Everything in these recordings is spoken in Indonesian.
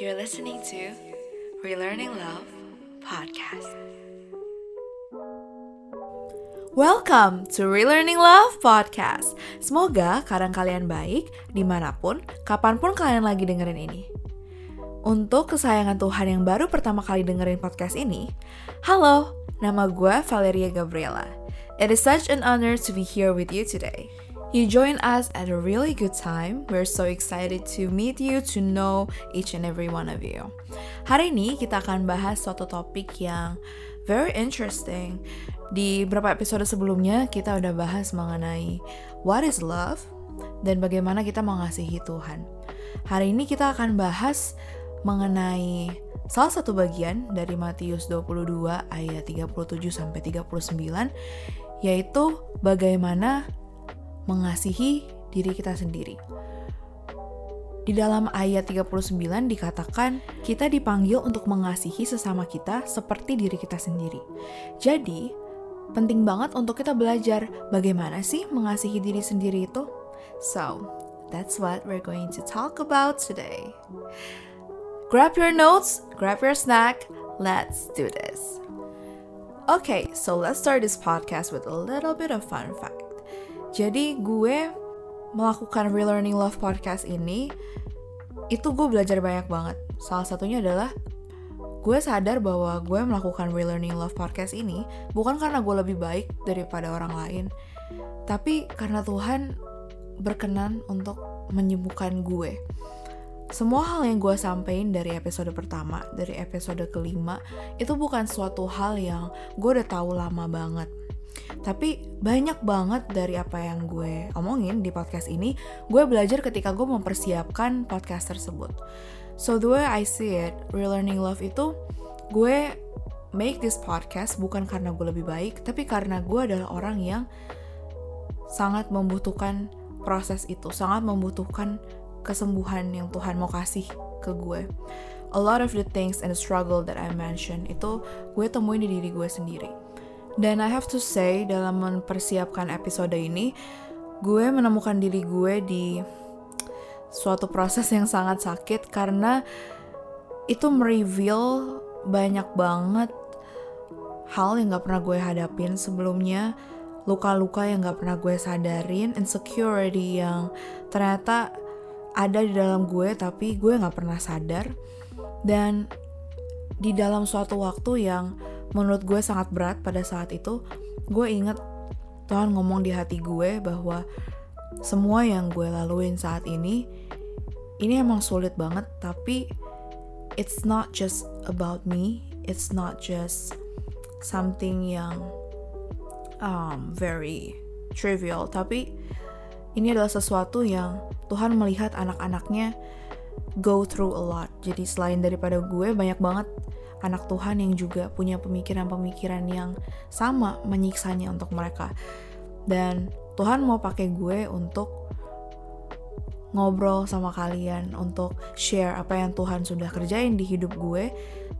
You're listening to Relearning Love podcast. Welcome to Relearning Love podcast. Semoga kadang kalian baik di mana pun, kapan pun kalian lagi dengerin ini. Untuk kesayangan Tuhan yang baru pertama kali dengerin podcast ini, halo, nama gue Valeria Gabriela. It is such an honor to be here with you today. You join us at a really good time. We're so excited to meet you, to know each and every one of you. Hari ini kita akan bahas suatu topik yang very interesting. Di beberapa episode sebelumnya kita udah bahas mengenai what is love dan bagaimana kita mengasihi Tuhan. Hari ini kita akan bahas mengenai salah satu bagian dari Matius 22 ayat 37 sampai 39 yaitu bagaimana mengasihi diri kita sendiri. Di dalam ayat 39 dikatakan kita dipanggil untuk mengasihi sesama kita seperti diri kita sendiri. Jadi, penting banget untuk kita belajar bagaimana sih mengasihi diri sendiri itu. So, that's what we're going to talk about today. Grab your notes, grab your snack, let's do this. Okay, so let's start this podcast with a little bit of fun fact. Jadi gue melakukan Relearning Love podcast ini itu gue belajar banyak banget. Salah satunya adalah gue sadar bahwa gue melakukan Relearning Love podcast ini bukan karena gue lebih baik daripada orang lain, tapi karena Tuhan berkenan untuk menyembuhkan gue. Semua hal yang gue sampein dari episode pertama, dari episode kelima, itu bukan suatu hal yang gue udah tahu lama banget tapi banyak banget dari apa yang gue omongin di podcast ini, gue belajar ketika gue mempersiapkan podcast tersebut. So the way I see it, Relearning Love itu gue make this podcast bukan karena gue lebih baik, tapi karena gue adalah orang yang sangat membutuhkan proses itu, sangat membutuhkan kesembuhan yang Tuhan mau kasih ke gue. A lot of the things and the struggle that I mentioned itu gue temuin di diri gue sendiri dan I have to say, dalam mempersiapkan episode ini, gue menemukan diri gue di suatu proses yang sangat sakit karena itu mereveal banyak banget hal yang gak pernah gue hadapin sebelumnya, luka-luka yang gak pernah gue sadarin, insecurity yang ternyata ada di dalam gue tapi gue gak pernah sadar. Dan di dalam suatu waktu yang menurut gue sangat berat pada saat itu gue inget Tuhan ngomong di hati gue bahwa semua yang gue laluin saat ini ini emang sulit banget tapi it's not just about me it's not just something yang um, very trivial tapi ini adalah sesuatu yang Tuhan melihat anak-anaknya go through a lot jadi selain daripada gue banyak banget anak Tuhan yang juga punya pemikiran-pemikiran yang sama menyiksanya untuk mereka. Dan Tuhan mau pakai gue untuk ngobrol sama kalian, untuk share apa yang Tuhan sudah kerjain di hidup gue,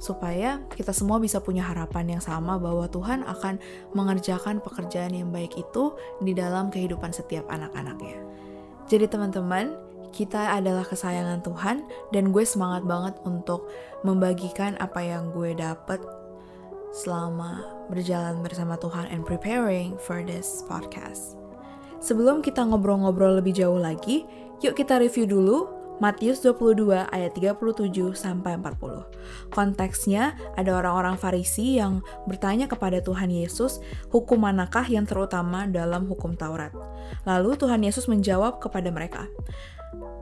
supaya kita semua bisa punya harapan yang sama bahwa Tuhan akan mengerjakan pekerjaan yang baik itu di dalam kehidupan setiap anak-anaknya. Jadi teman-teman, kita adalah kesayangan Tuhan dan gue semangat banget untuk membagikan apa yang gue dapet selama berjalan bersama Tuhan and preparing for this podcast. Sebelum kita ngobrol-ngobrol lebih jauh lagi, yuk kita review dulu Matius 22 ayat 37 sampai 40. Konteksnya ada orang-orang Farisi yang bertanya kepada Tuhan Yesus, hukum manakah yang terutama dalam hukum Taurat? Lalu Tuhan Yesus menjawab kepada mereka,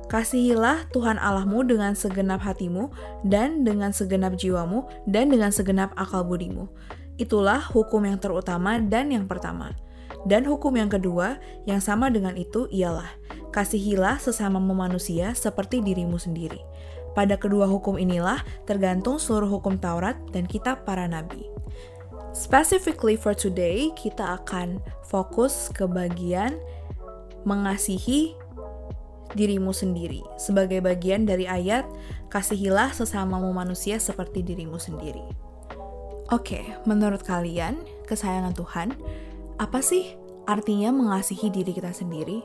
Kasihilah Tuhan Allahmu dengan segenap hatimu, dan dengan segenap jiwamu, dan dengan segenap akal budimu. Itulah hukum yang terutama dan yang pertama. Dan hukum yang kedua, yang sama dengan itu ialah, kasihilah sesama manusia seperti dirimu sendiri. Pada kedua hukum inilah tergantung seluruh hukum Taurat dan kitab para nabi. Specifically for today, kita akan fokus ke bagian mengasihi dirimu sendiri sebagai bagian dari ayat kasihilah sesamamu manusia seperti dirimu sendiri. Oke, menurut kalian, kesayangan Tuhan, apa sih artinya mengasihi diri kita sendiri?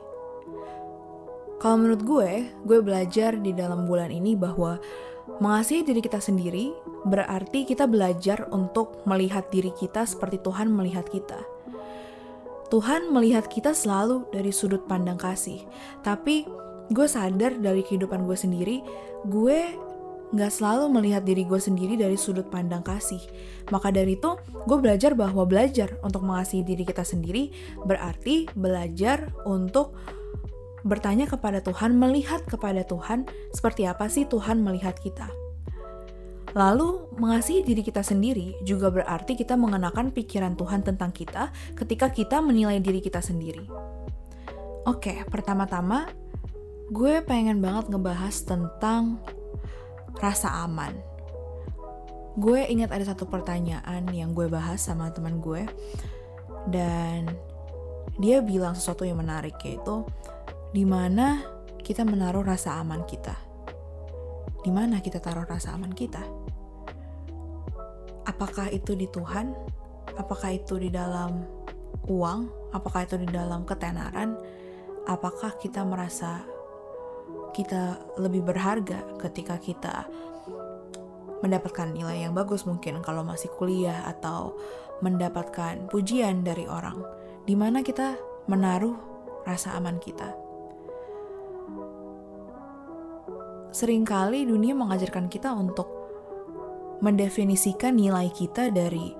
Kalau menurut gue, gue belajar di dalam bulan ini bahwa Mengasihi diri kita sendiri berarti kita belajar untuk melihat diri kita seperti Tuhan melihat kita. Tuhan melihat kita selalu dari sudut pandang kasih, tapi gue sadar dari kehidupan gue sendiri, gue nggak selalu melihat diri gue sendiri dari sudut pandang kasih. Maka dari itu, gue belajar bahwa belajar untuk mengasihi diri kita sendiri berarti belajar untuk bertanya kepada Tuhan, melihat kepada Tuhan, seperti apa sih Tuhan melihat kita. Lalu, mengasihi diri kita sendiri juga berarti kita mengenakan pikiran Tuhan tentang kita ketika kita menilai diri kita sendiri. Oke, pertama-tama gue pengen banget ngebahas tentang rasa aman. Gue ingat ada satu pertanyaan yang gue bahas sama teman gue dan dia bilang sesuatu yang menarik yaitu di mana kita menaruh rasa aman kita. Di mana kita taruh rasa aman kita? Apakah itu di Tuhan? Apakah itu di dalam uang? Apakah itu di dalam ketenaran? Apakah kita merasa kita lebih berharga ketika kita mendapatkan nilai yang bagus mungkin kalau masih kuliah atau mendapatkan pujian dari orang di mana kita menaruh rasa aman kita. Seringkali dunia mengajarkan kita untuk mendefinisikan nilai kita dari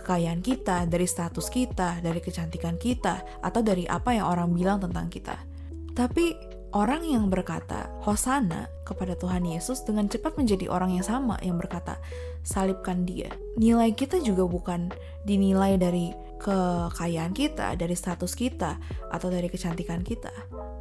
kekayaan kita, dari status kita, dari kecantikan kita, atau dari apa yang orang bilang tentang kita. Tapi Orang yang berkata Hosana kepada Tuhan Yesus dengan cepat menjadi orang yang sama yang berkata salibkan dia. Nilai kita juga bukan dinilai dari kekayaan kita, dari status kita, atau dari kecantikan kita.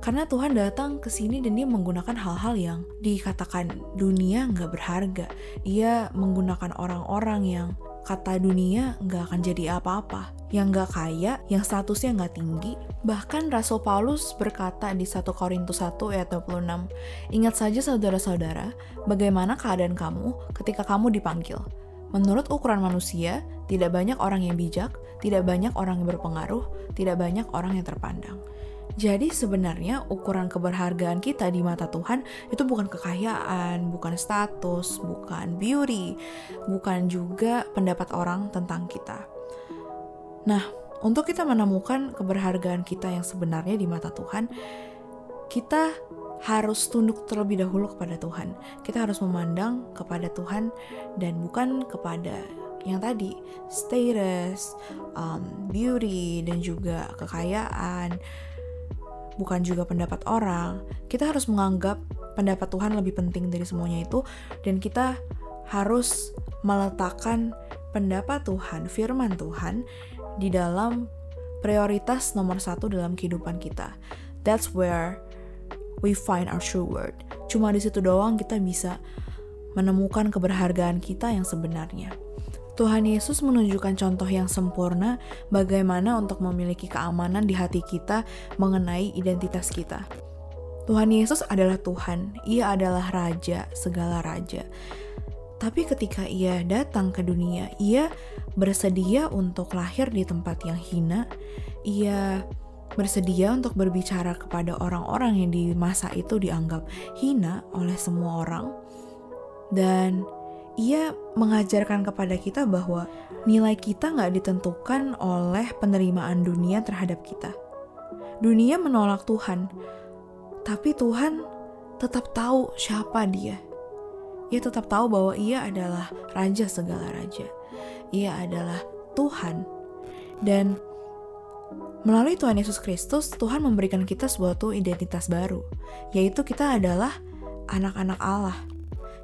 Karena Tuhan datang ke sini dan dia menggunakan hal-hal yang dikatakan dunia nggak berharga. Ia menggunakan orang-orang yang kata dunia nggak akan jadi apa-apa. Yang nggak kaya, yang statusnya nggak tinggi. Bahkan Rasul Paulus berkata di 1 Korintus 1 ayat 26, Ingat saja saudara-saudara, bagaimana keadaan kamu ketika kamu dipanggil. Menurut ukuran manusia, tidak banyak orang yang bijak, tidak banyak orang yang berpengaruh, tidak banyak orang yang terpandang. Jadi sebenarnya ukuran keberhargaan kita di mata Tuhan itu bukan kekayaan, bukan status, bukan beauty, bukan juga pendapat orang tentang kita. Nah, untuk kita menemukan keberhargaan kita yang sebenarnya di mata Tuhan, kita harus tunduk terlebih dahulu kepada Tuhan. Kita harus memandang kepada Tuhan dan bukan kepada yang tadi status, um, beauty dan juga kekayaan bukan juga pendapat orang, kita harus menganggap pendapat Tuhan lebih penting dari semuanya itu, dan kita harus meletakkan pendapat Tuhan, firman Tuhan, di dalam prioritas nomor satu dalam kehidupan kita. That's where we find our true word. Cuma di situ doang kita bisa menemukan keberhargaan kita yang sebenarnya. Tuhan Yesus menunjukkan contoh yang sempurna bagaimana untuk memiliki keamanan di hati kita mengenai identitas kita. Tuhan Yesus adalah Tuhan, Ia adalah Raja, segala Raja. Tapi ketika Ia datang ke dunia, Ia bersedia untuk lahir di tempat yang hina. Ia bersedia untuk berbicara kepada orang-orang yang di masa itu dianggap hina oleh semua orang. Dan ia mengajarkan kepada kita bahwa nilai kita nggak ditentukan oleh penerimaan dunia terhadap kita. Dunia menolak Tuhan, tapi Tuhan tetap tahu siapa dia. Ia tetap tahu bahwa ia adalah raja segala raja. Ia adalah Tuhan. Dan melalui Tuhan Yesus Kristus, Tuhan memberikan kita suatu identitas baru, yaitu kita adalah anak-anak Allah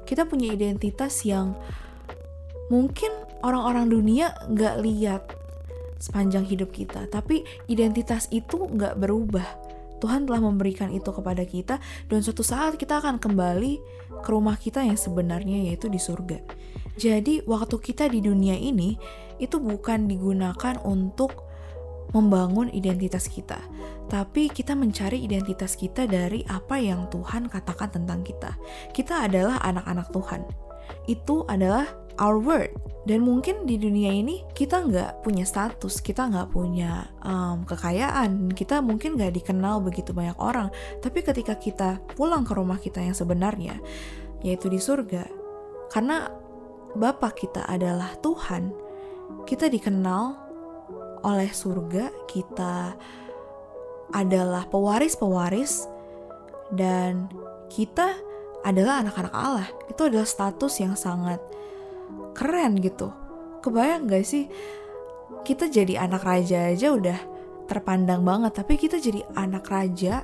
kita punya identitas yang mungkin orang-orang dunia nggak lihat sepanjang hidup kita, tapi identitas itu nggak berubah. Tuhan telah memberikan itu kepada kita dan suatu saat kita akan kembali ke rumah kita yang sebenarnya yaitu di surga. Jadi waktu kita di dunia ini itu bukan digunakan untuk membangun identitas kita, tapi kita mencari identitas kita dari apa yang Tuhan katakan tentang kita. Kita adalah anak-anak Tuhan. Itu adalah our word. Dan mungkin di dunia ini kita nggak punya status, kita nggak punya um, kekayaan, kita mungkin nggak dikenal begitu banyak orang. Tapi ketika kita pulang ke rumah kita yang sebenarnya, yaitu di surga. Karena Bapa kita adalah Tuhan, kita dikenal oleh surga, kita adalah pewaris-pewaris, dan kita adalah anak-anak Allah. Itu adalah status yang sangat keren gitu. Kebayang gak sih? Kita jadi anak raja aja udah terpandang banget, tapi kita jadi anak raja,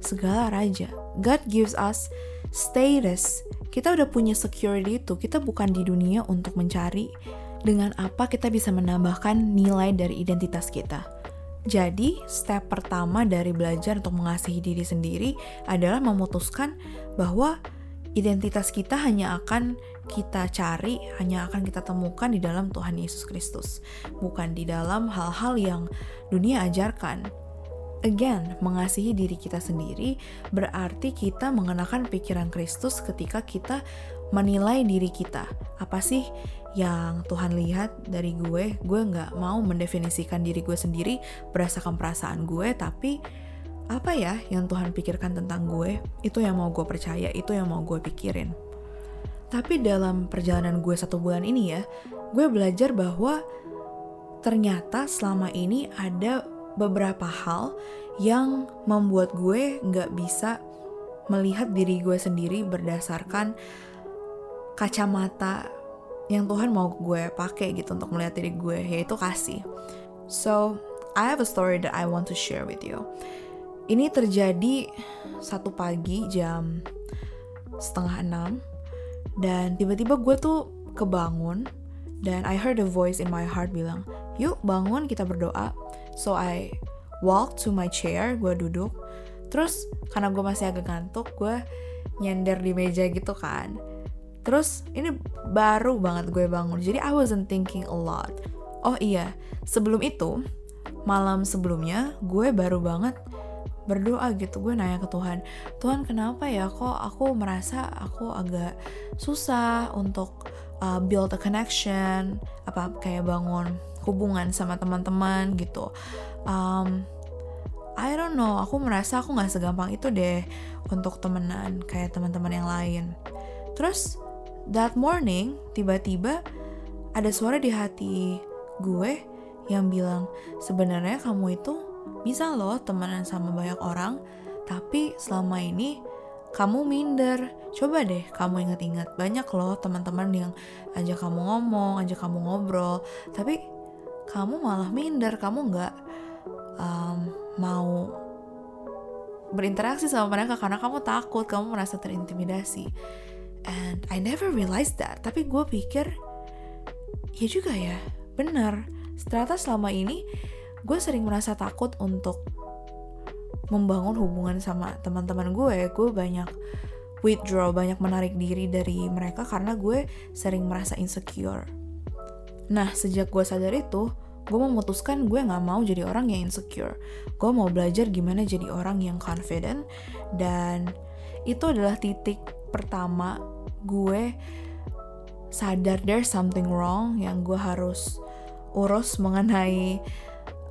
segala raja. God gives us status. Kita udah punya security itu. Kita bukan di dunia untuk mencari dengan apa kita bisa menambahkan nilai dari identitas kita. Jadi, step pertama dari belajar untuk mengasihi diri sendiri adalah memutuskan bahwa identitas kita hanya akan kita cari, hanya akan kita temukan di dalam Tuhan Yesus Kristus, bukan di dalam hal-hal yang dunia ajarkan. Again, mengasihi diri kita sendiri berarti kita mengenakan pikiran Kristus ketika kita menilai diri kita. Apa sih yang Tuhan lihat dari gue? Gue nggak mau mendefinisikan diri gue sendiri berdasarkan perasaan gue, tapi apa ya yang Tuhan pikirkan tentang gue? Itu yang mau gue percaya, itu yang mau gue pikirin. Tapi dalam perjalanan gue satu bulan ini ya, gue belajar bahwa ternyata selama ini ada beberapa hal yang membuat gue nggak bisa melihat diri gue sendiri berdasarkan kacamata yang Tuhan mau gue pakai gitu untuk melihat diri gue yaitu kasih. So I have a story that I want to share with you. Ini terjadi satu pagi jam setengah enam dan tiba-tiba gue tuh kebangun dan I heard a voice in my heart bilang, yuk bangun kita berdoa. So I walk to my chair, gue duduk. Terus karena gue masih agak ngantuk, gue nyender di meja gitu kan. Terus ini baru banget gue bangun, jadi I wasn't thinking a lot. Oh iya, sebelum itu, malam sebelumnya gue baru banget berdoa gitu. Gue nanya ke Tuhan Tuhan kenapa ya kok aku merasa aku agak susah untuk uh, build a connection apa kayak bangun hubungan sama teman-teman gitu? Um, I don't know. Aku merasa aku nggak segampang itu deh untuk temenan kayak teman-teman yang lain. Terus that morning tiba-tiba ada suara di hati gue yang bilang sebenarnya kamu itu bisa loh temenan sama banyak orang tapi selama ini kamu minder. Coba deh kamu ingat-ingat banyak loh teman-teman yang ajak kamu ngomong, ajak kamu ngobrol, tapi kamu malah minder kamu nggak um, mau berinteraksi sama mereka karena kamu takut kamu merasa terintimidasi and I never realized that. Tapi gue pikir ya juga ya bener ternyata selama ini gue sering merasa takut untuk membangun hubungan sama teman-teman gue gue banyak withdraw banyak menarik diri dari mereka karena gue sering merasa insecure. Nah, sejak gue sadar itu, gue memutuskan gue gak mau jadi orang yang insecure. Gue mau belajar gimana jadi orang yang confident, dan itu adalah titik pertama gue sadar there's something wrong yang gue harus urus mengenai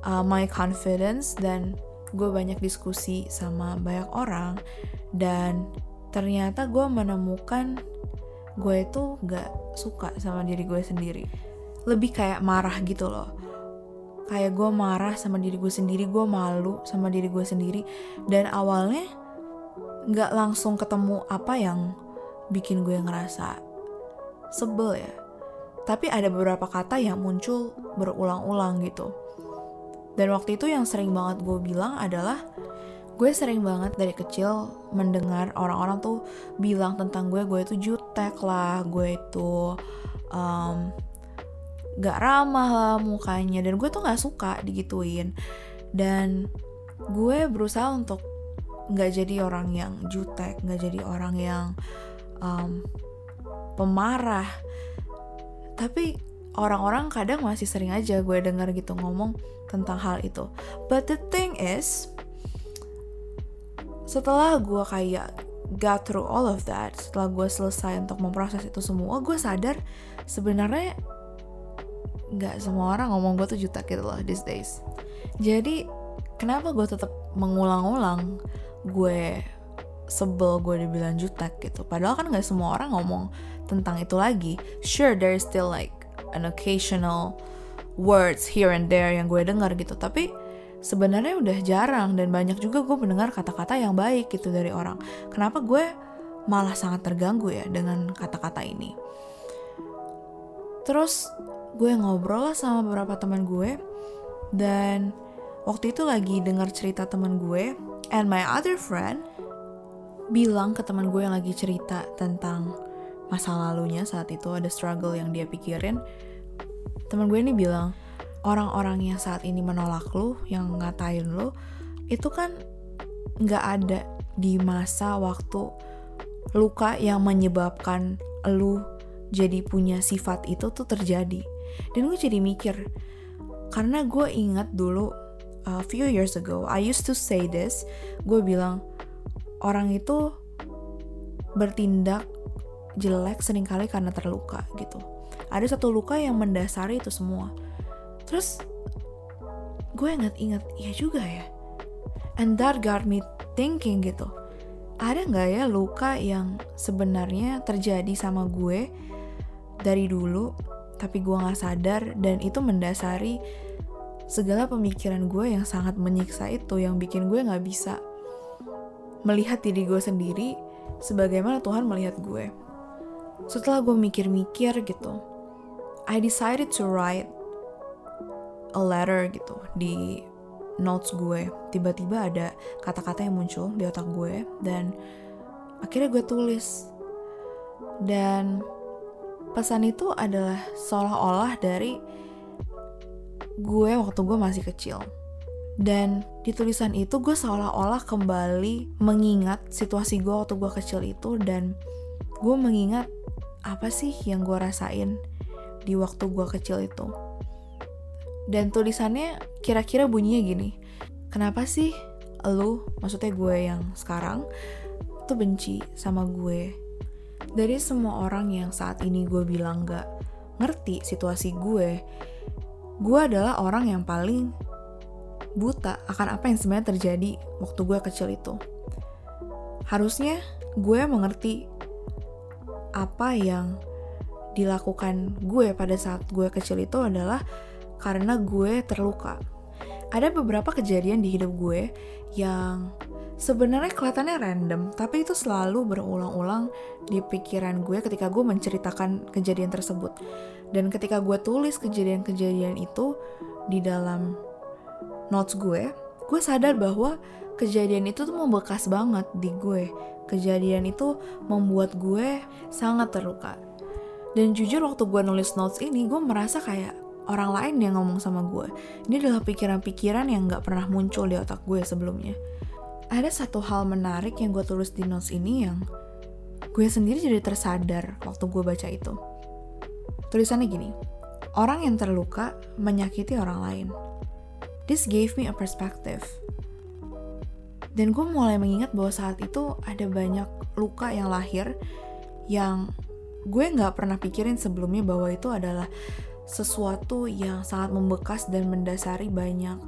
uh, my confidence dan gue banyak diskusi sama banyak orang. Dan ternyata gue menemukan gue itu gak suka sama diri gue sendiri. Lebih kayak marah gitu loh. Kayak gue marah sama diri gue sendiri gue malu sama diri gue sendiri. Dan awalnya nggak langsung ketemu apa yang bikin gue ngerasa sebel ya. Tapi ada beberapa kata yang muncul berulang-ulang gitu. Dan waktu itu yang sering banget gue bilang adalah gue sering banget dari kecil mendengar orang-orang tuh bilang tentang gue gue itu jutek lah gue itu um, gak ramah lah mukanya dan gue tuh gak suka digituin. Dan gue berusaha untuk gak jadi orang yang jutek gak jadi orang yang um, pemarah. Tapi orang-orang kadang masih sering aja gue denger gitu ngomong tentang hal itu. But the thing is setelah gue kayak got through all of that setelah gue selesai untuk memproses itu semua gue sadar sebenarnya nggak semua orang ngomong gue tuh juta gitu loh these days. Jadi kenapa gue tetap mengulang-ulang gue sebel gue dibilang jutek gitu. Padahal kan nggak semua orang ngomong tentang itu lagi. Sure there is still like an occasional words here and there yang gue dengar gitu. Tapi sebenarnya udah jarang dan banyak juga gue mendengar kata-kata yang baik gitu dari orang. Kenapa gue malah sangat terganggu ya dengan kata-kata ini? Terus gue ngobrol lah sama beberapa teman gue dan waktu itu lagi dengar cerita teman gue and my other friend bilang ke teman gue yang lagi cerita tentang masa lalunya saat itu ada struggle yang dia pikirin. Teman gue ini bilang orang-orang yang saat ini menolak lu yang ngatain lu itu kan nggak ada di masa waktu luka yang menyebabkan lu jadi punya sifat itu tuh terjadi. Dan gue jadi mikir karena gue ingat dulu a few years ago I used to say this gue bilang orang itu bertindak jelek sering kali karena terluka gitu. Ada satu luka yang mendasari itu semua. Terus gue inget-inget, iya juga ya. And that got me thinking gitu. Ada nggak ya luka yang sebenarnya terjadi sama gue dari dulu, tapi gue nggak sadar dan itu mendasari segala pemikiran gue yang sangat menyiksa itu, yang bikin gue nggak bisa melihat diri gue sendiri sebagaimana Tuhan melihat gue. Setelah gue mikir-mikir gitu, I decided to write a letter gitu di notes gue. Tiba-tiba ada kata-kata yang muncul di otak gue dan akhirnya gue tulis. Dan pesan itu adalah seolah-olah dari gue waktu gue masih kecil dan di tulisan itu gue seolah-olah kembali mengingat situasi gue waktu gue kecil itu dan gue mengingat apa sih yang gue rasain di waktu gue kecil itu. Dan tulisannya kira-kira bunyinya gini, kenapa sih lu, maksudnya gue yang sekarang, tuh benci sama gue? Dari semua orang yang saat ini gue bilang gak ngerti situasi gue, gue adalah orang yang paling buta akan apa yang sebenarnya terjadi waktu gue kecil itu. Harusnya gue mengerti apa yang dilakukan gue pada saat gue kecil itu adalah karena gue terluka. Ada beberapa kejadian di hidup gue yang sebenarnya kelihatannya random, tapi itu selalu berulang-ulang di pikiran gue ketika gue menceritakan kejadian tersebut. Dan ketika gue tulis kejadian-kejadian itu di dalam notes gue, gue sadar bahwa kejadian itu tuh membekas banget di gue. Kejadian itu membuat gue sangat terluka. Dan jujur waktu gue nulis notes ini, gue merasa kayak orang lain yang ngomong sama gue. Ini adalah pikiran-pikiran yang gak pernah muncul di otak gue sebelumnya. Ada satu hal menarik yang gue tulis di notes ini yang gue sendiri jadi tersadar waktu gue baca itu. Tulisannya gini, orang yang terluka menyakiti orang lain This gave me a perspective. Dan gue mulai mengingat bahwa saat itu ada banyak luka yang lahir yang gue nggak pernah pikirin sebelumnya bahwa itu adalah sesuatu yang sangat membekas dan mendasari banyak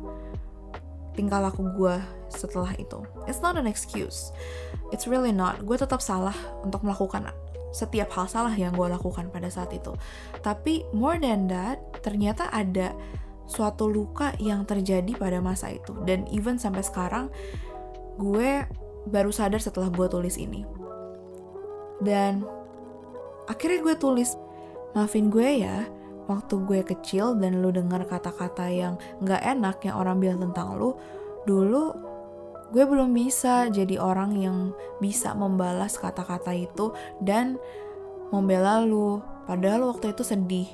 tingkah laku gue setelah itu. It's not an excuse. It's really not. Gue tetap salah untuk melakukan setiap hal salah yang gue lakukan pada saat itu. Tapi more than that, ternyata ada suatu luka yang terjadi pada masa itu. Dan even sampai sekarang gue baru sadar setelah gue tulis ini. Dan akhirnya gue tulis maafin gue ya waktu gue kecil dan lu dengar kata-kata yang gak enak yang orang bilang tentang lu dulu gue belum bisa jadi orang yang bisa membalas kata-kata itu dan membela lu. Padahal waktu itu sedih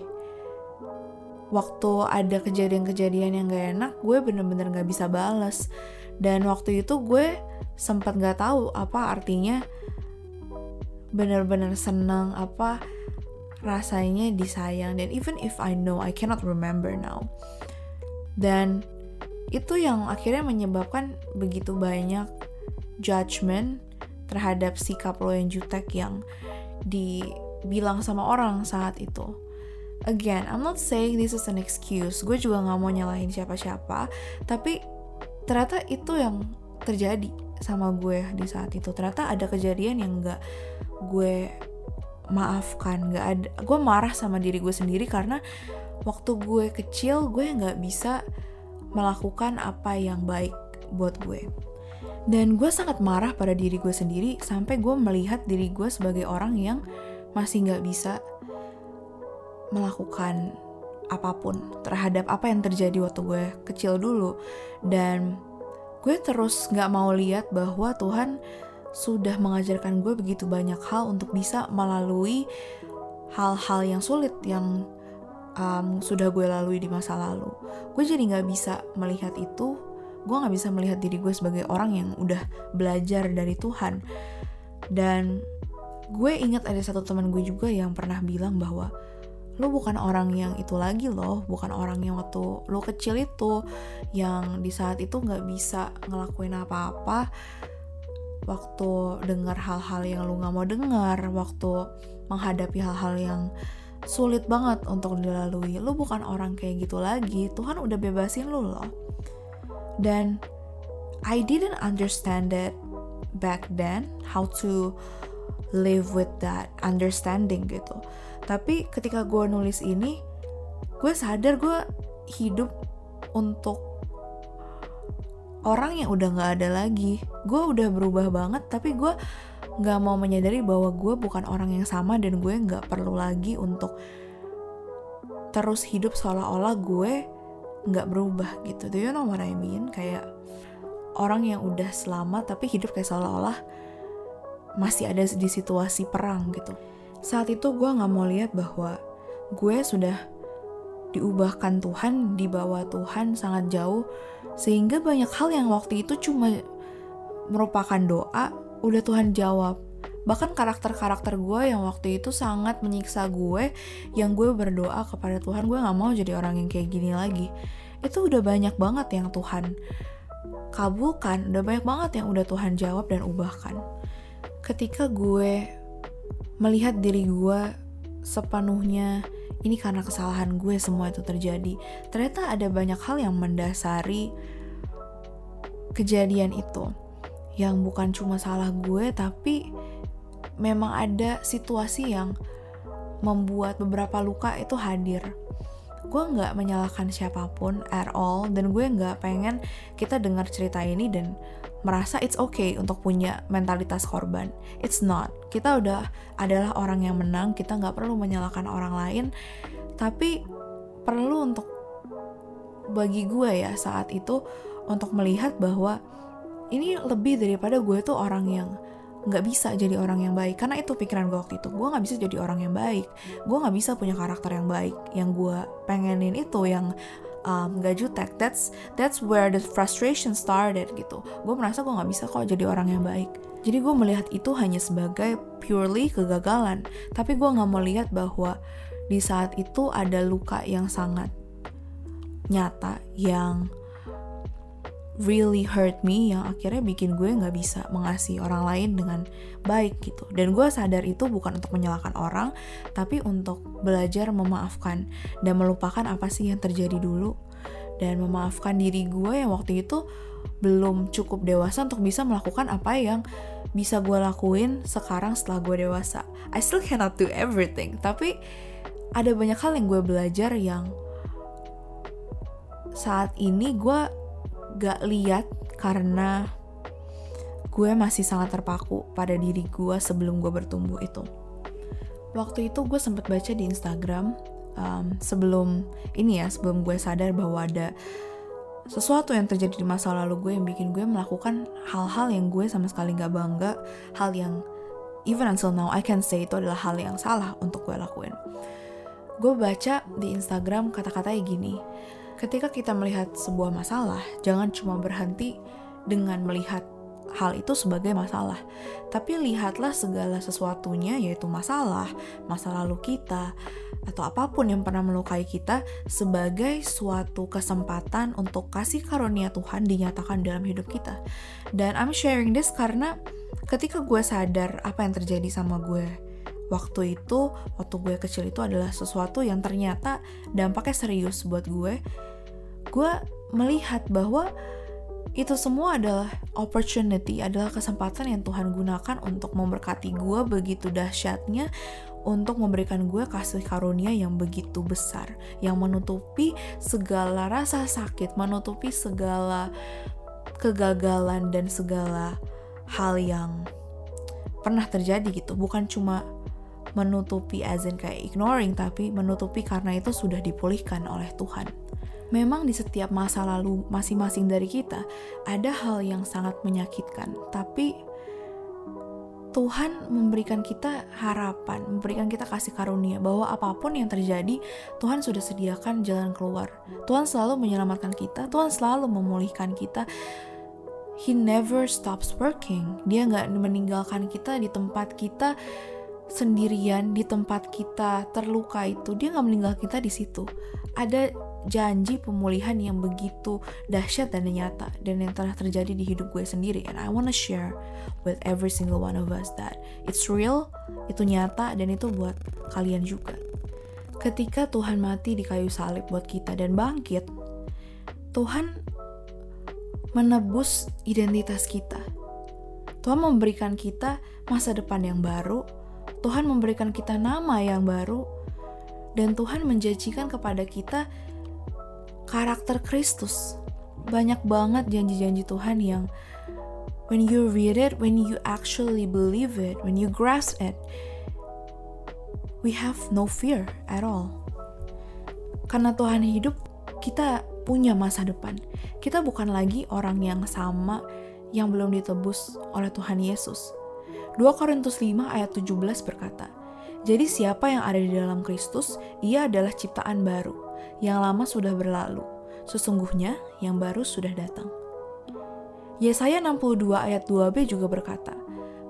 waktu ada kejadian-kejadian yang gak enak gue bener-bener gak bisa bales. Dan waktu itu gue sempat gak tahu apa artinya bener-bener senang apa rasanya disayang. Dan even if I know I cannot remember now. Dan itu yang akhirnya menyebabkan begitu banyak judgment terhadap sikap lo yang jutek yang dibilang sama orang saat itu again I'm not saying this is an excuse. Gue juga nggak mau nyalahin siapa-siapa. Tapi ternyata itu yang terjadi sama gue di saat itu. Ternyata ada kejadian yang nggak gue maafkan. Nggak ada gue marah sama diri gue sendiri karena waktu gue kecil gue nggak bisa melakukan apa yang baik buat gue. Dan gue sangat marah pada diri gue sendiri sampai gue melihat diri gue sebagai orang yang masih nggak bisa melakukan apa pun terhadap apa yang terjadi waktu gue kecil dulu dan gue terus nggak mau lihat bahwa Tuhan sudah mengajarkan gue begitu banyak hal untuk bisa melalui hal-hal yang sulit yang um, sudah gue lalui di masa lalu. Gue jadi nggak bisa melihat itu, gue nggak bisa melihat diri gue sebagai orang yang udah belajar dari Tuhan. Dan gue ingat ada satu teman gue juga yang pernah bilang bahwa lo bukan orang yang itu lagi loh bukan orang yang waktu lo kecil itu yang di saat itu nggak bisa ngelakuin apa-apa waktu dengar hal-hal yang lu nggak mau dengar, waktu menghadapi hal-hal yang sulit banget untuk dilalui, lu bukan orang kayak gitu lagi. Tuhan udah bebasin lu loh. Dan I didn't understand it back then how to live with that understanding gitu. Tapi ketika gue nulis ini, gue sadar gue hidup untuk orang yang udah gak ada lagi. Gue udah berubah banget tapi gue gak mau menyadari bahwa gue bukan orang yang sama dan gue gak perlu lagi untuk terus hidup seolah-olah gue gak berubah gitu. Do you know what I mean? Kayak orang yang udah selamat tapi hidup kayak seolah-olah masih ada di situasi perang gitu saat itu gue gak mau lihat bahwa gue sudah diubahkan Tuhan, dibawa Tuhan sangat jauh, sehingga banyak hal yang waktu itu cuma merupakan doa, udah Tuhan jawab. Bahkan karakter-karakter gue yang waktu itu sangat menyiksa gue, yang gue berdoa kepada Tuhan, gue gak mau jadi orang yang kayak gini lagi. Itu udah banyak banget yang Tuhan kabulkan, udah banyak banget yang udah Tuhan jawab dan ubahkan. Ketika gue melihat diri gue sepenuhnya ini karena kesalahan gue semua itu terjadi. Ternyata ada banyak hal yang mendasari kejadian itu. Yang bukan cuma salah gue, tapi memang ada situasi yang membuat beberapa luka itu hadir. Gue nggak menyalahkan siapa pun at all, dan gue nggak pengen kita dengar cerita ini dan merasa it's okay untuk punya mentalitas korban. It's not. Kita udah adalah orang yang menang kita nggak perlu menyalahkan orang lain. Tapi perlu untuk bagi gue ya saat itu untuk melihat bahwa ini lebih daripada gue tuh orang yang nggak bisa jadi orang yang baik. Karena itu pikiran gue waktu itu. Gue nggak bisa jadi orang yang baik. Gue nggak bisa punya karakter yang baik. Yang gue pengenin itu yang um, gak jutek. That's that's where the frustration started gitu. Gue merasa gue nggak bisa kok jadi orang yang baik. Jadi gue melihat itu hanya sebagai purely kegagalan. Tapi gue gak mau lihat bahwa di saat itu ada luka yang sangat nyata yang really hurt me yang akhirnya bikin gue gak bisa mengasihi orang lain dengan baik gitu dan gue sadar itu bukan untuk menyalahkan orang tapi untuk belajar memaafkan dan melupakan apa sih yang terjadi dulu dan memaafkan diri gue yang waktu itu belum cukup dewasa untuk bisa melakukan apa yang bisa gue lakuin sekarang setelah gue dewasa. I still cannot do everything, tapi ada banyak hal yang gue belajar yang saat ini gue gak lihat karena gue masih sangat terpaku pada diri gue sebelum gue bertumbuh itu. Waktu itu gue sempat baca di Instagram um, sebelum ini ya, sebelum gue sadar bahwa ada sesuatu yang terjadi di masa lalu gue yang bikin gue melakukan hal-hal yang gue sama sekali gak bangga, hal yang even until now I can say itu adalah hal yang salah untuk gue lakuin. Gue baca di Instagram kata-katanya gini, ketika kita melihat sebuah masalah, jangan cuma berhenti dengan melihat hal itu sebagai masalah, tapi lihatlah segala sesuatunya, yaitu masalah, masa lalu kita, atau apa pun yang pernah melukai kita, sebagai suatu kesempatan untuk kasih karunia Tuhan dinyatakan dalam hidup kita. Dan I'm sharing this karena ketika gue sadar apa yang terjadi sama gue waktu itu, waktu gue kecil itu adalah sesuatu yang ternyata dampaknya serius buat gue, gue melihat bahwa itu semua adalah opportunity, adalah kesempatan yang Tuhan gunakan untuk memberkati gue begitu dahsyatnya untuk memberikan gue kasih karunia yang begitu besar, yang menutupi segala rasa sakit, menutupi segala kegagalan dan segala hal yang pernah terjadi gitu. Bukan cuma menutupi as in kayak ignoring, tapi menutupi karena itu sudah dipulihkan oleh Tuhan. Memang di setiap masa lalu masing-masing dari kita ada hal yang sangat menyakitkan, tapi Tuhan memberikan kita harapan, memberikan kita kasih karunia bahwa apa pun yang terjadi, Tuhan sudah sediakan jalan keluar. Tuhan selalu menyelamatkan kita, Tuhan selalu memulihkan kita. He never stops working. Dia nggak meninggalkan kita di tempat kita sendirian, di tempat kita terluka itu. Dia nggak meninggalkan kita di situ. Ada janji pemulihan yang begitu dahsyat dan nyata dan yang telah terjadi di hidup gue sendiri and I wanna share with every single one of us that it's real, itu nyata dan itu buat kalian juga. Ketika Tuhan mati di kayu salib buat kita dan bangkit, Tuhan menebus identitas kita. Tuhan memberikan kita masa depan yang baru, Tuhan memberikan kita nama yang baru, dan Tuhan menjanjikan kepada kita karakter Kristus. Banyak banget janji-janji Tuhan yang when you read it, when you actually believe it, when you grasp it, we have no fear at all. Karena Tuhan hidup, kita punya masa depan. Kita bukan lagi orang yang sama yang belum ditebus oleh Tuhan Yesus. 2 Korintus 5 ayat 17 berkata, Jadi siapa yang ada di dalam Kristus, ia adalah ciptaan baru yang lama sudah berlalu. Sesungguhnya yang baru sudah datang. Yesaya 62 ayat 2b juga berkata,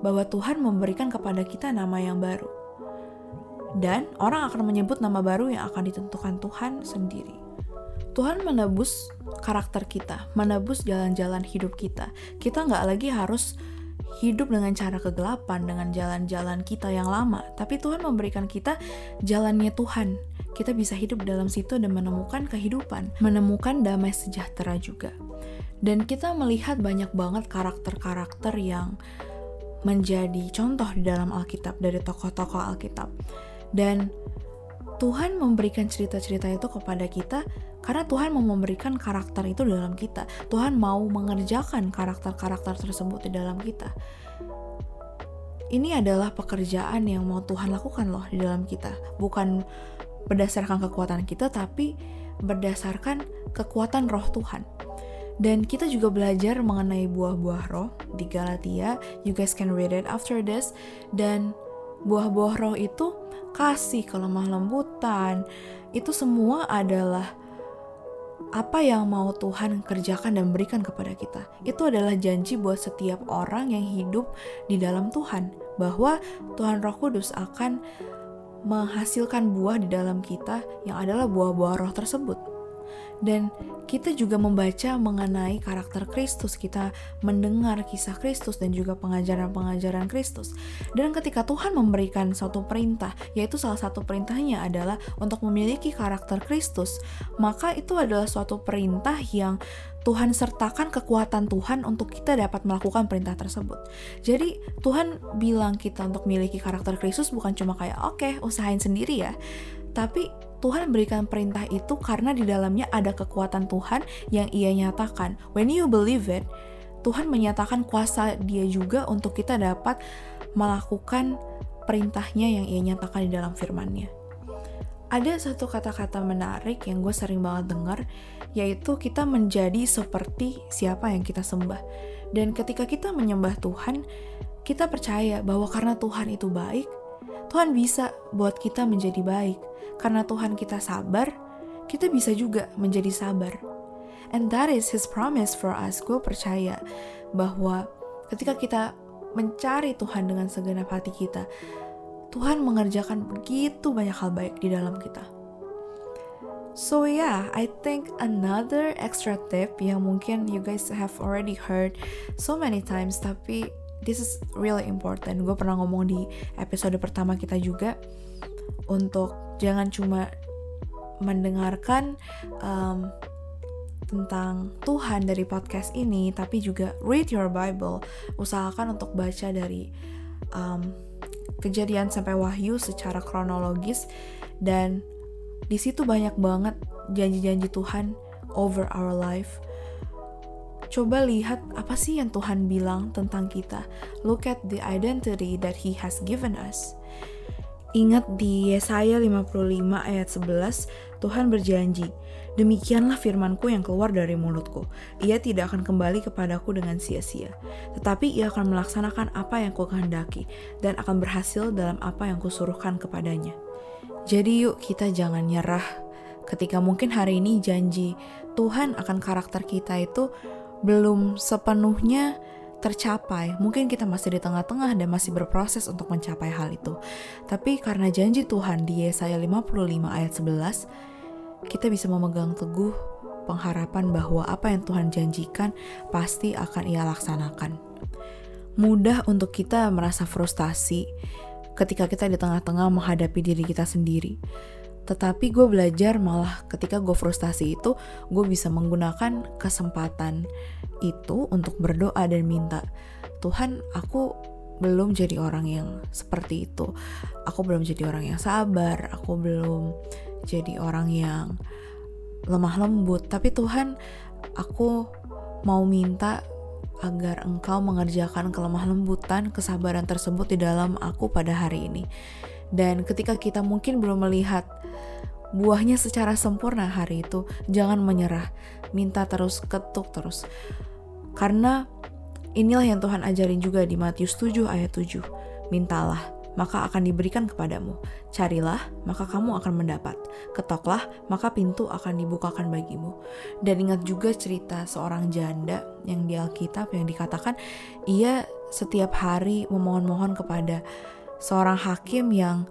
bahwa Tuhan memberikan kepada kita nama yang baru. Dan orang akan menyebut nama baru yang akan ditentukan Tuhan sendiri. Tuhan menebus karakter kita, menebus jalan-jalan hidup kita. Kita nggak lagi harus hidup dengan cara kegelapan, dengan jalan-jalan kita yang lama. Tapi Tuhan memberikan kita jalannya Tuhan. Kita bisa hidup dalam situ dan menemukan kehidupan, menemukan damai sejahtera juga. Dan kita melihat banyak banget karakter-karakter yang menjadi contoh di dalam Alkitab dari tokoh-tokoh Alkitab. Dan Tuhan memberikan cerita-cerita itu kepada kita karena Tuhan mau memberikan karakter itu dalam kita. Tuhan mau mengerjakan karakter-karakter tersebut di dalam kita. Ini adalah pekerjaan yang mau Tuhan lakukan loh di dalam kita. Bukan berdasarkan kekuatan kita, tapi berdasarkan kekuatan roh Tuhan. Dan kita juga belajar mengenai buah-buah roh di Galatia. You guys can read it after this. Dan buah-buah roh itu kasih, kelemah lembutan, itu semua adalah apa yang mau Tuhan kerjakan dan berikan kepada kita. Itu adalah janji buat setiap orang yang hidup di dalam Tuhan, bahwa Tuhan Roh Kudus akan menghasilkan buah di dalam kita yang adalah buah-buah roh tersebut dan kita juga membaca mengenai karakter Kristus, kita mendengar kisah Kristus dan juga pengajaran-pengajaran Kristus. Dan ketika Tuhan memberikan suatu perintah, yaitu salah satu perintahnya adalah untuk memiliki karakter Kristus, maka itu adalah suatu perintah yang Tuhan sertakan kekuatan Tuhan untuk kita dapat melakukan perintah tersebut. Jadi Tuhan bilang kita untuk memiliki karakter Kristus bukan cuma kayak oke okay, usahain sendiri ya, tapi Tuhan berikan perintah itu karena di dalamnya ada kekuatan Tuhan yang ia nyatakan. When you believe it, Tuhan menyatakan kuasa dia juga untuk kita dapat melakukan perintahnya yang ia nyatakan di dalam firmannya. Ada satu kata-kata menarik yang gue sering banget dengar, yaitu kita menjadi seperti siapa yang kita sembah. Dan ketika kita menyembah Tuhan, kita percaya bahwa karena Tuhan itu baik, Tuhan bisa buat kita menjadi baik. Karena Tuhan kita sabar, kita bisa juga menjadi sabar. And that is His promise for us. Gue percaya bahwa ketika kita mencari Tuhan dengan segenap hati kita, Tuhan mengerjakan begitu banyak hal baik di dalam kita. So yeah, I think another extra tip yang mungkin you guys have already heard so many times, tapi this is really important. Gue pernah ngomong di episode pertama kita juga untuk jangan cuma mendengarkan um, tentang Tuhan dari podcast ini, tapi juga read your Bible. Usahakan untuk baca dari um, kejadian sampai wahyu secara kronologis dan di situ banyak banget janji-janji Tuhan over our life. Coba lihat apa sih yang Tuhan bilang tentang kita. Look at the identity that He has given us. Ingat di Yesaya 55 ayat 11, Tuhan berjanji, Demikianlah firmanku yang keluar dari mulutku. Ia tidak akan kembali kepadaku dengan sia-sia. Tetapi ia akan melaksanakan apa yang kukehendaki dan akan berhasil dalam apa yang kusuruhkan kepadanya. Jadi yuk kita jangan nyerah ketika mungkin hari ini janji Tuhan akan karakter kita itu belum sepenuhnya tercapai. Mungkin kita masih di tengah-tengah dan masih berproses untuk mencapai hal itu. Tapi karena janji Tuhan di Yesaya 55 ayat 11, kita bisa memegang teguh pengharapan bahwa apa yang Tuhan janjikan pasti akan ia laksanakan. Mudah untuk kita merasa frustasi ketika kita di tengah-tengah menghadapi diri kita sendiri. Tetapi gue belajar malah ketika gue frustasi itu, gue bisa menggunakan kesempatan itu untuk berdoa dan minta, Tuhan aku belum jadi orang yang seperti itu. Aku belum jadi orang yang sabar, aku belum jadi orang yang lemah lembut. Tapi Tuhan, aku mau minta agar Engkau mengerjakan kelemah lembutan, kesabaran tersebut di dalam aku pada hari ini. Dan ketika kita mungkin belum melihat buahnya secara sempurna hari itu, jangan menyerah. Minta terus, ketuk terus. Karena inilah yang Tuhan ajarin juga di Matius 7 ayat 7. Mintalah, maka akan diberikan kepadamu. Carilah, maka kamu akan mendapat. Ketoklah, maka pintu akan dibukakan bagimu. Dan ingat juga cerita seorang janda yang di Alkitab yang dikatakan ia setiap hari memohon-mohon kepada seorang hakim yang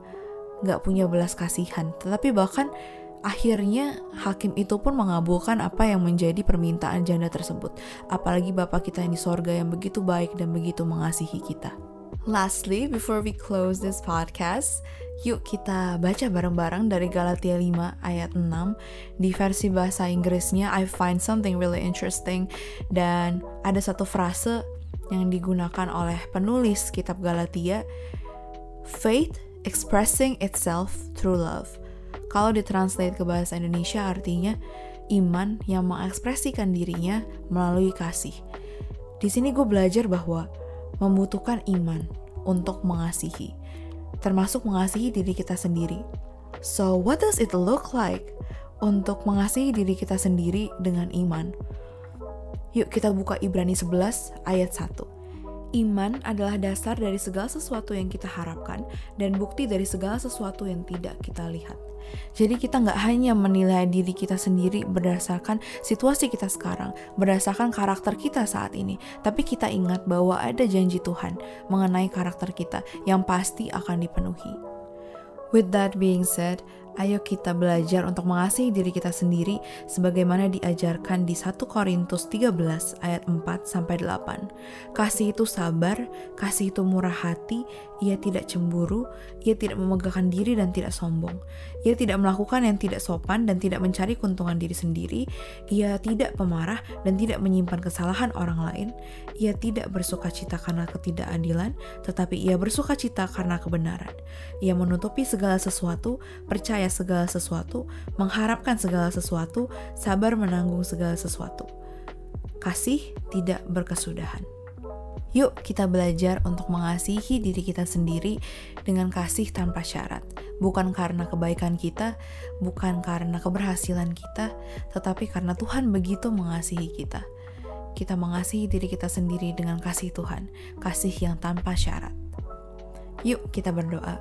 gak punya belas kasihan. Tetapi bahkan akhirnya hakim itu pun mengabulkan apa yang menjadi permintaan janda tersebut. Apalagi Bapak kita yang di sorga yang begitu baik dan begitu mengasihi kita. Lastly, before we close this podcast, yuk kita baca bareng-bareng dari Galatia 5 ayat 6 di versi bahasa Inggrisnya I find something really interesting dan ada satu frase yang digunakan oleh penulis kitab Galatia Faith expressing itself through love. Kalau ditranslate ke bahasa Indonesia artinya iman yang mengekspresikan dirinya melalui kasih. Di sini gue belajar bahwa membutuhkan iman untuk mengasihi, termasuk mengasihi diri kita sendiri. So, what does it look like untuk mengasihi diri kita sendiri dengan iman? Yuk kita buka Ibrani 11 ayat 1. Iman adalah dasar dari segala sesuatu yang kita harapkan dan bukti dari segala sesuatu yang tidak kita lihat. Jadi kita nggak hanya menilai diri kita sendiri berdasarkan situasi kita sekarang, berdasarkan karakter kita saat ini, tapi kita ingat bahwa ada janji Tuhan mengenai karakter kita yang pasti akan dipenuhi. With that being said, Ayo kita belajar untuk mengasihi diri kita sendiri sebagaimana diajarkan di 1 Korintus 13 ayat 4 sampai 8. Kasih itu sabar, kasih itu murah hati, ia tidak cemburu, ia tidak memegahkan diri dan tidak sombong. Ia tidak melakukan yang tidak sopan dan tidak mencari keuntungan diri sendiri. Ia tidak pemarah dan tidak menyimpan kesalahan orang lain. Ia tidak bersuka cita karena ketidakadilan, tetapi ia bersuka cita karena kebenaran. Ia menutupi segala sesuatu, percaya percaya segala sesuatu, mengharapkan segala sesuatu, sabar menanggung segala sesuatu. Kasih tidak berkesudahan. Yuk kita belajar untuk mengasihi diri kita sendiri dengan kasih tanpa syarat. Bukan karena kebaikan kita, bukan karena keberhasilan kita, tetapi karena Tuhan begitu mengasihi kita. Kita mengasihi diri kita sendiri dengan kasih Tuhan, kasih yang tanpa syarat. Yuk kita berdoa.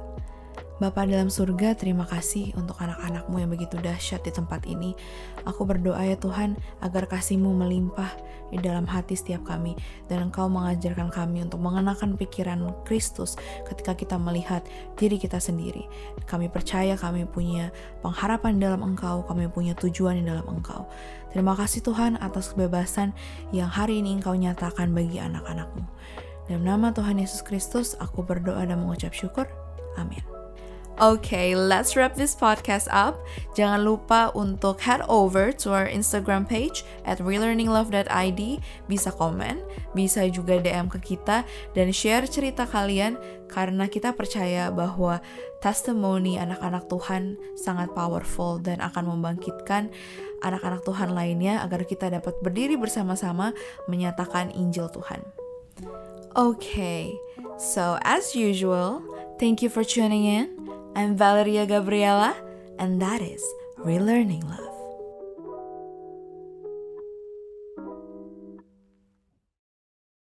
Bapa dalam surga, terima kasih untuk anak-anakmu yang begitu dahsyat di tempat ini. Aku berdoa ya Tuhan, agar kasih-Mu melimpah di dalam hati setiap kami, dan Engkau mengajarkan kami untuk mengenakan pikiran Kristus ketika kita melihat diri kita sendiri. Kami percaya kami punya pengharapan dalam Engkau, kami punya tujuan di dalam Engkau. Terima kasih Tuhan atas kebebasan yang hari ini Engkau nyatakan bagi anak-anakmu. Dalam nama Tuhan Yesus Kristus, aku berdoa dan mengucap syukur. Amin. Okay, let's wrap this podcast up. Jangan lupa untuk head over to our Instagram page at relearninglove.id. Bisa komen, bisa juga DM ke kita dan share cerita kalian karena kita percaya bahwa testimoni anak-anak Tuhan sangat powerful dan akan membangkitkan anak-anak Tuhan lainnya agar kita dapat berdiri bersama-sama menyatakan Injil Tuhan. Okay, so as usual, thank you for tuning in. I'm Valeria Gabriela, and that is Relearning Love.